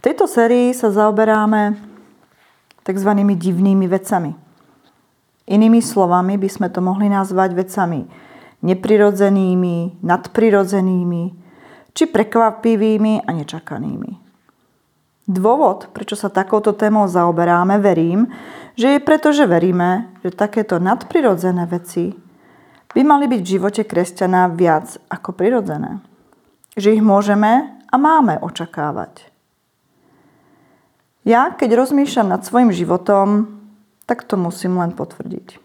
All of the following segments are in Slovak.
V tejto sérii sa zaoberáme tzv. divnými vecami. Inými slovami by sme to mohli nazvať vecami neprirodzenými, nadprirodzenými či prekvapivými a nečakanými. Dôvod, prečo sa takouto témou zaoberáme, verím, že je preto, že veríme, že takéto nadprirodzené veci by mali byť v živote kresťana viac ako prirodzené. Že ich môžeme a máme očakávať. Ja, keď rozmýšľam nad svojim životom, tak to musím len potvrdiť.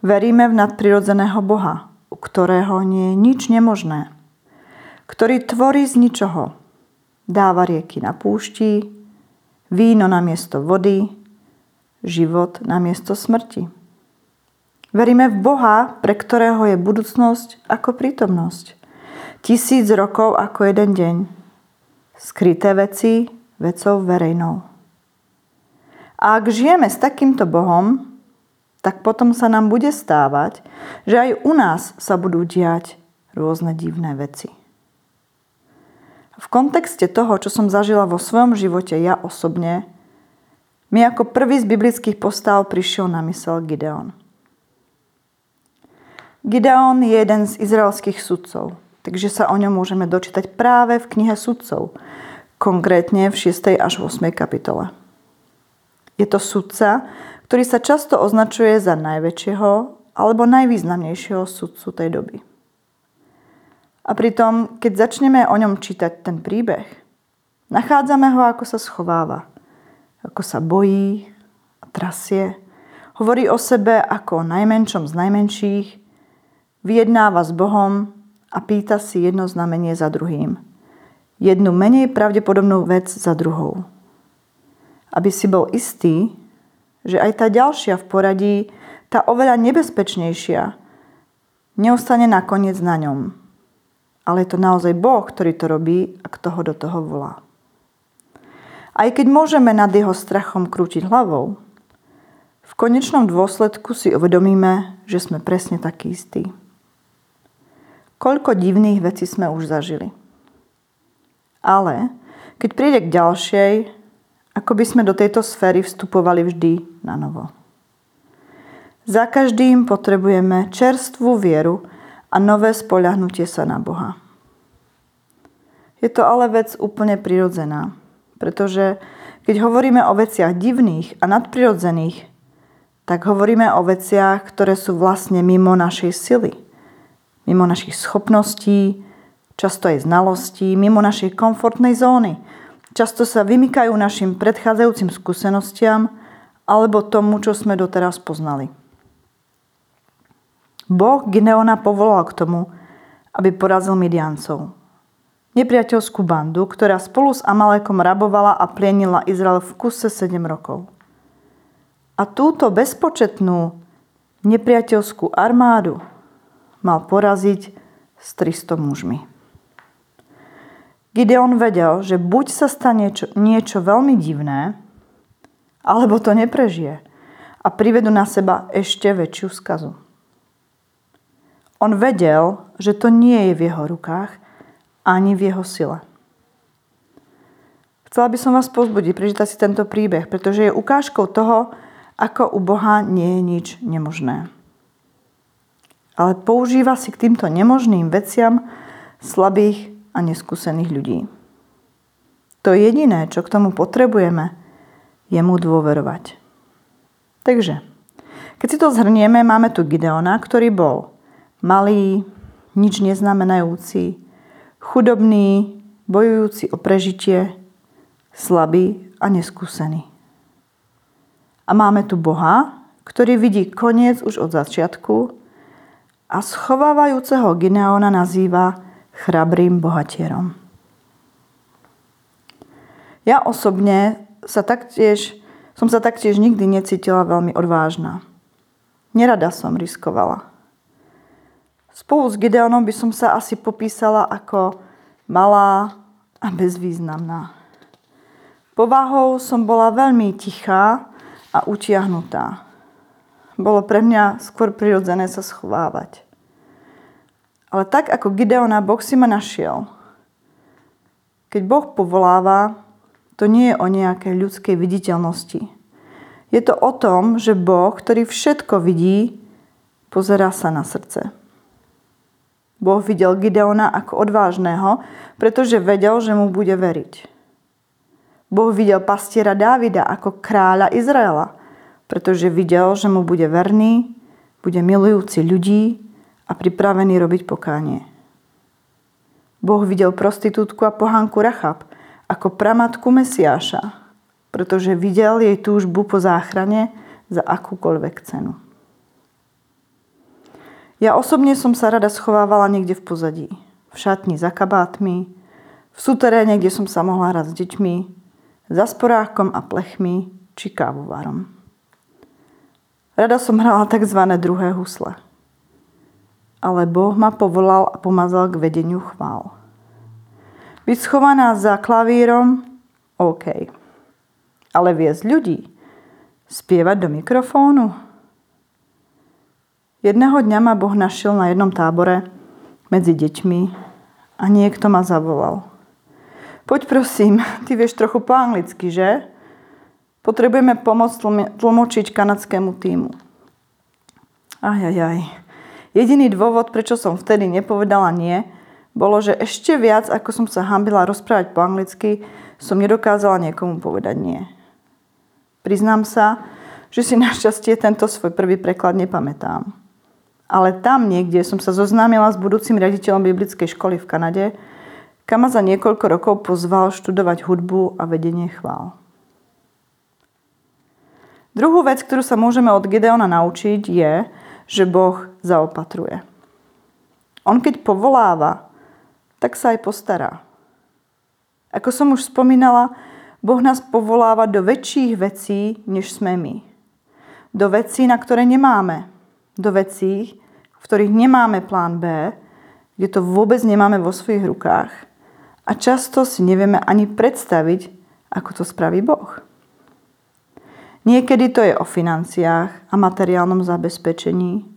Veríme v nadprirodzeného Boha, u ktorého nie je nič nemožné, ktorý tvorí z ničoho. Dáva rieky na púšti, víno na miesto vody, život na miesto smrti. Veríme v Boha, pre ktorého je budúcnosť ako prítomnosť. Tisíc rokov ako jeden deň. Skryté veci vecou verejnou. A ak žijeme s takýmto Bohom, tak potom sa nám bude stávať, že aj u nás sa budú diať rôzne divné veci. V kontexte toho, čo som zažila vo svojom živote ja osobne, mi ako prvý z biblických postav prišiel na mysel Gideon. Gideon je jeden z izraelských sudcov, takže sa o ňom môžeme dočítať práve v knihe sudcov, konkrétne v 6. až 8. kapitole. Je to sudca, ktorý sa často označuje za najväčšieho alebo najvýznamnejšieho sudcu tej doby. A pritom, keď začneme o ňom čítať ten príbeh, nachádzame ho, ako sa schováva, ako sa bojí a trasie, hovorí o sebe ako o najmenšom z najmenších, vyjednáva s Bohom a pýta si jedno znamenie za druhým – jednu menej pravdepodobnú vec za druhou. Aby si bol istý, že aj tá ďalšia v poradí, tá oveľa nebezpečnejšia, neostane nakoniec na ňom. Ale je to naozaj Boh, ktorý to robí a kto ho do toho volá. Aj keď môžeme nad jeho strachom krútiť hlavou, v konečnom dôsledku si uvedomíme, že sme presne takí istí. Koľko divných vecí sme už zažili. Ale keď príde k ďalšej, ako by sme do tejto sféry vstupovali vždy na novo. Za každým potrebujeme čerstvú vieru a nové spoľahnutie sa na Boha. Je to ale vec úplne prirodzená, pretože keď hovoríme o veciach divných a nadprirodzených, tak hovoríme o veciach, ktoré sú vlastne mimo našej sily, mimo našich schopností, často aj znalostí, mimo našej komfortnej zóny. Často sa vymykajú našim predchádzajúcim skúsenostiam alebo tomu, čo sme doteraz poznali. Boh Gineona povolal k tomu, aby porazil Midiancov. Nepriateľskú bandu, ktorá spolu s Amalekom rabovala a plienila Izrael v kuse 7 rokov. A túto bezpočetnú nepriateľskú armádu mal poraziť s 300 mužmi. Gideon vedel, že buď sa stane niečo, niečo veľmi divné, alebo to neprežije a privedú na seba ešte väčšiu skazu. On vedel, že to nie je v jeho rukách ani v jeho sile. Chcela by som vás pozbudiť prečítať si tento príbeh, pretože je ukážkou toho, ako u Boha nie je nič nemožné. Ale používa si k týmto nemožným veciam slabých a neskúsených ľudí. To jediné, čo k tomu potrebujeme, je mu dôverovať. Takže, keď si to zhrnieme, máme tu Gideona, ktorý bol malý, nič neznamenajúci, chudobný, bojujúci o prežitie, slabý a neskúsený. A máme tu Boha, ktorý vidí koniec už od začiatku a schovávajúceho Gideona nazýva chrabrým bohatierom. Ja osobne sa taktiež, som sa taktiež nikdy necítila veľmi odvážna. Nerada som riskovala. Spolu s Gideonom by som sa asi popísala ako malá a bezvýznamná. Povahou som bola veľmi tichá a utiahnutá. Bolo pre mňa skôr prirodzené sa schovávať. Ale tak ako Gideona Boh si ma našiel. Keď Boh povoláva, to nie je o nejakej ľudskej viditeľnosti. Je to o tom, že Boh, ktorý všetko vidí, pozerá sa na srdce. Boh videl Gideona ako odvážneho, pretože vedel, že mu bude veriť. Boh videl pastiera Dávida ako kráľa Izraela, pretože videl, že mu bude verný, bude milujúci ľudí a pripravený robiť pokánie. Boh videl prostitútku a pohánku Rachab ako pramatku Mesiáša, pretože videl jej túžbu po záchrane za akúkoľvek cenu. Ja osobne som sa rada schovávala niekde v pozadí. V šatni za kabátmi, v suteréne, kde som sa mohla hrať s deťmi, za sporákom a plechmi či kávovarom. Rada som hrala tzv. druhé husle. Ale Boh ma povolal a pomazal k vedeniu chvál. Byť schovaná za klavírom? OK ale viesť ľudí, spievať do mikrofónu. Jedného dňa ma Boh našiel na jednom tábore medzi deťmi a niekto ma zavolal. Poď prosím, ty vieš trochu po anglicky, že? Potrebujeme pomoc tlmočiť kanadskému týmu. Ajajaj. Jediný dôvod, prečo som vtedy nepovedala nie, bolo, že ešte viac, ako som sa hambila rozprávať po anglicky, som nedokázala niekomu povedať nie. Priznám sa, že si našťastie tento svoj prvý preklad nepamätám. Ale tam niekde som sa zoznámila s budúcim riaditeľom biblickej školy v Kanade, kam ma za niekoľko rokov pozval študovať hudbu a vedenie chvál. Druhú vec, ktorú sa môžeme od Gedeona naučiť, je, že Boh zaopatruje. On keď povoláva, tak sa aj postará. Ako som už spomínala, Boh nás povoláva do väčších vecí, než sme my. Do vecí, na ktoré nemáme. Do vecí, v ktorých nemáme plán B, kde to vôbec nemáme vo svojich rukách. A často si nevieme ani predstaviť, ako to spraví Boh. Niekedy to je o financiách a materiálnom zabezpečení,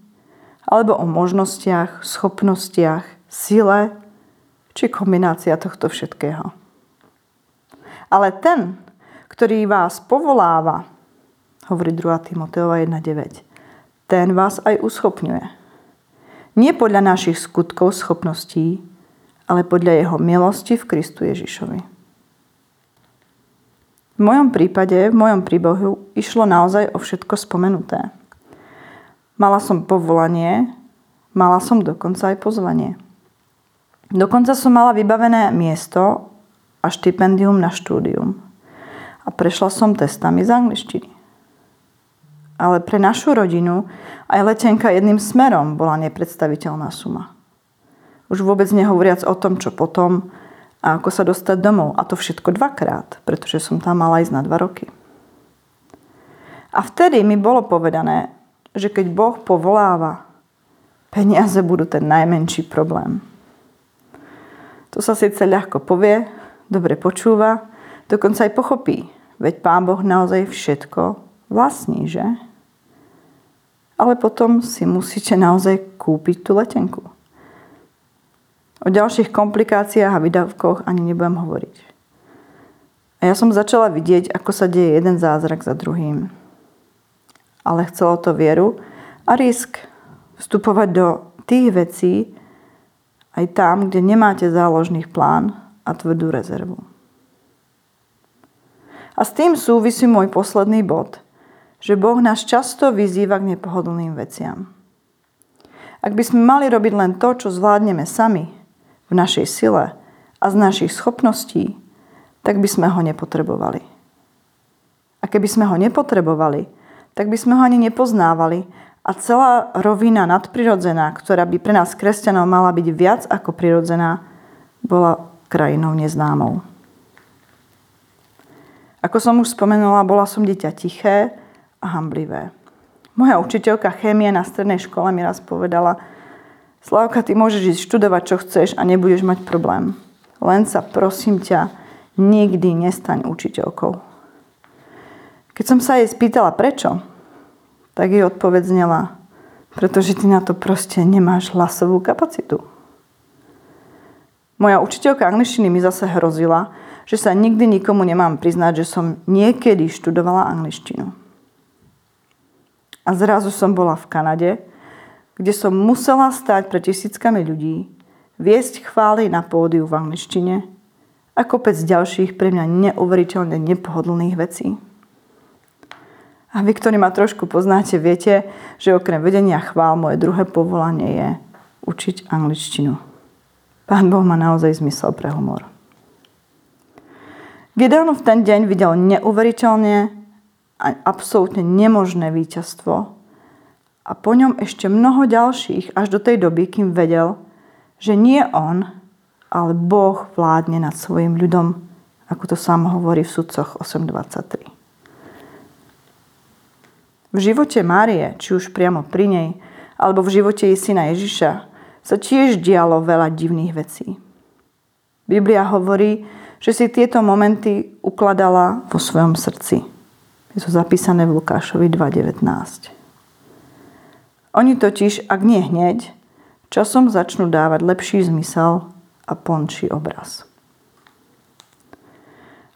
alebo o možnostiach, schopnostiach, sile, či kombinácia tohto všetkého. Ale ten, ktorý vás povoláva, hovorí 2. Timoteova 1.9, ten vás aj uschopňuje. Nie podľa našich skutkov, schopností, ale podľa jeho milosti v Kristu Ježišovi. V mojom prípade, v mojom príbehu išlo naozaj o všetko spomenuté. Mala som povolanie, mala som dokonca aj pozvanie. Dokonca som mala vybavené miesto a štipendium na štúdium. A prešla som testami z angličtiny. Ale pre našu rodinu aj letenka jedným smerom bola nepredstaviteľná suma. Už vôbec nehovoriac o tom, čo potom a ako sa dostať domov. A to všetko dvakrát, pretože som tam mala ísť na dva roky. A vtedy mi bolo povedané, že keď Boh povoláva, peniaze budú ten najmenší problém. To sa síce ľahko povie, dobre počúva, dokonca aj pochopí. Veď Pán Boh naozaj všetko vlastní, že? Ale potom si musíte naozaj kúpiť tú letenku. O ďalších komplikáciách a vydavkoch ani nebudem hovoriť. A ja som začala vidieť, ako sa deje jeden zázrak za druhým. Ale chcelo to vieru a risk vstupovať do tých vecí, aj tam, kde nemáte záložných plán a tvrdú rezervu. A s tým súvisí môj posledný bod, že Boh nás často vyzýva k nepohodlným veciam. Ak by sme mali robiť len to, čo zvládneme sami, v našej sile a z našich schopností, tak by sme ho nepotrebovali. A keby sme ho nepotrebovali, tak by sme ho ani nepoznávali a celá rovina nadprirodzená, ktorá by pre nás kresťanov mala byť viac ako prirodzená, bola krajinou neznámou. Ako som už spomenula, bola som dieťa tiché a hamblivé. Moja učiteľka chémie na strednej škole mi raz povedala, Slavka, ty môžeš ísť študovať, čo chceš a nebudeš mať problém. Len sa, prosím ťa, nikdy nestaň učiteľkou. Keď som sa jej spýtala prečo, tak jej odpoveď znela, pretože ty na to proste nemáš hlasovú kapacitu. Moja učiteľka angličtiny mi zase hrozila, že sa nikdy nikomu nemám priznať, že som niekedy študovala angličtinu. A zrazu som bola v Kanade, kde som musela stať pred tisíckami ľudí, viesť chvály na pódiu v angličtine a kopec ďalších pre mňa neuveriteľne nepohodlných vecí. A vy, ktorí ma trošku poznáte, viete, že okrem vedenia chvál moje druhé povolanie je učiť angličtinu. Pán Boh má naozaj zmysel pre humor. Gideon v ten deň videl neuveriteľne a absolútne nemožné víťazstvo a po ňom ešte mnoho ďalších až do tej doby, kým vedel, že nie on, ale Boh vládne nad svojim ľudom, ako to sám hovorí v sudcoch 8.23. V živote Márie, či už priamo pri nej, alebo v živote jej syna Ježiša, sa tiež dialo veľa divných vecí. Biblia hovorí, že si tieto momenty ukladala vo svojom srdci. Je to zapísané v Lukášovi 2.19. Oni totiž, ak nie hneď, časom začnú dávať lepší zmysel a pončí obraz.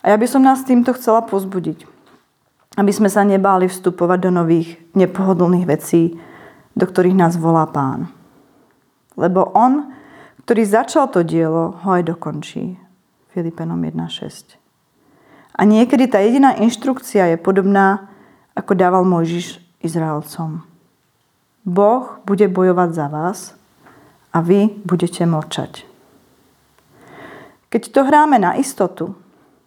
A ja by som nás týmto chcela pozbudiť, aby sme sa nebáli vstupovať do nových nepohodlných vecí, do ktorých nás volá Pán. Lebo On, ktorý začal to dielo, ho aj dokončí. Filipenom 1.6. A niekedy tá jediná inštrukcia je podobná, ako dával Mojžiš Izraelcom. Boh bude bojovať za vás a vy budete mlčať. Keď to hráme na istotu,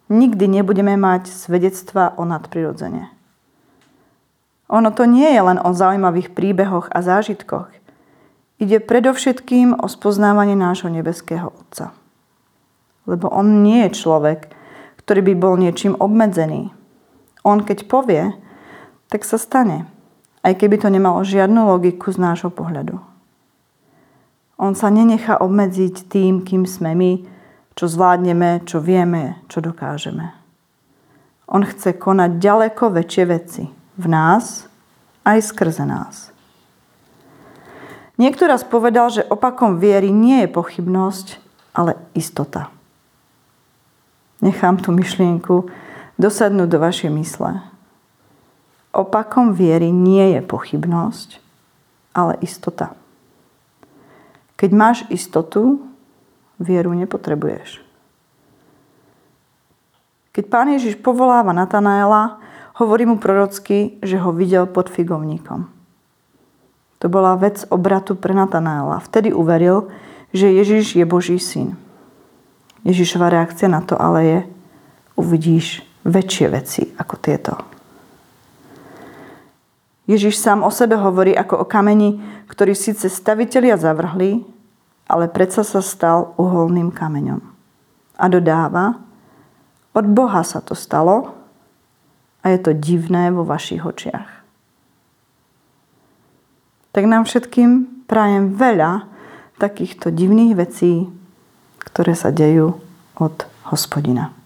nikdy nebudeme mať svedectva o nadprirodzene. Ono to nie je len o zaujímavých príbehoch a zážitkoch. Ide predovšetkým o spoznávanie nášho nebeského Otca. Lebo on nie je človek, ktorý by bol niečím obmedzený. On keď povie, tak sa stane. Aj keby to nemalo žiadnu logiku z nášho pohľadu. On sa nenechá obmedziť tým, kým sme my, čo zvládneme, čo vieme, čo dokážeme. On chce konať ďaleko väčšie veci v nás aj skrze nás. Niekto raz povedal, že opakom viery nie je pochybnosť, ale istota. Nechám tú myšlienku dosadnúť do vašej mysle. Opakom viery nie je pochybnosť, ale istota. Keď máš istotu, vieru nepotrebuješ. Keď pán Ježiš povoláva Natanaela, hovorí mu prorocky, že ho videl pod figovníkom. To bola vec obratu pre Natanaela. Vtedy uveril, že Ježiš je Boží syn. Ježišova reakcia na to ale je, uvidíš väčšie veci ako tieto. Ježiš sám o sebe hovorí ako o kameni, ktorý síce stavitelia zavrhli, ale predsa sa stal uholným kameňom. A dodáva, od Boha sa to stalo a je to divné vo vašich očiach. Tak nám všetkým prajem veľa takýchto divných vecí ktoré sa dejú od hospodina.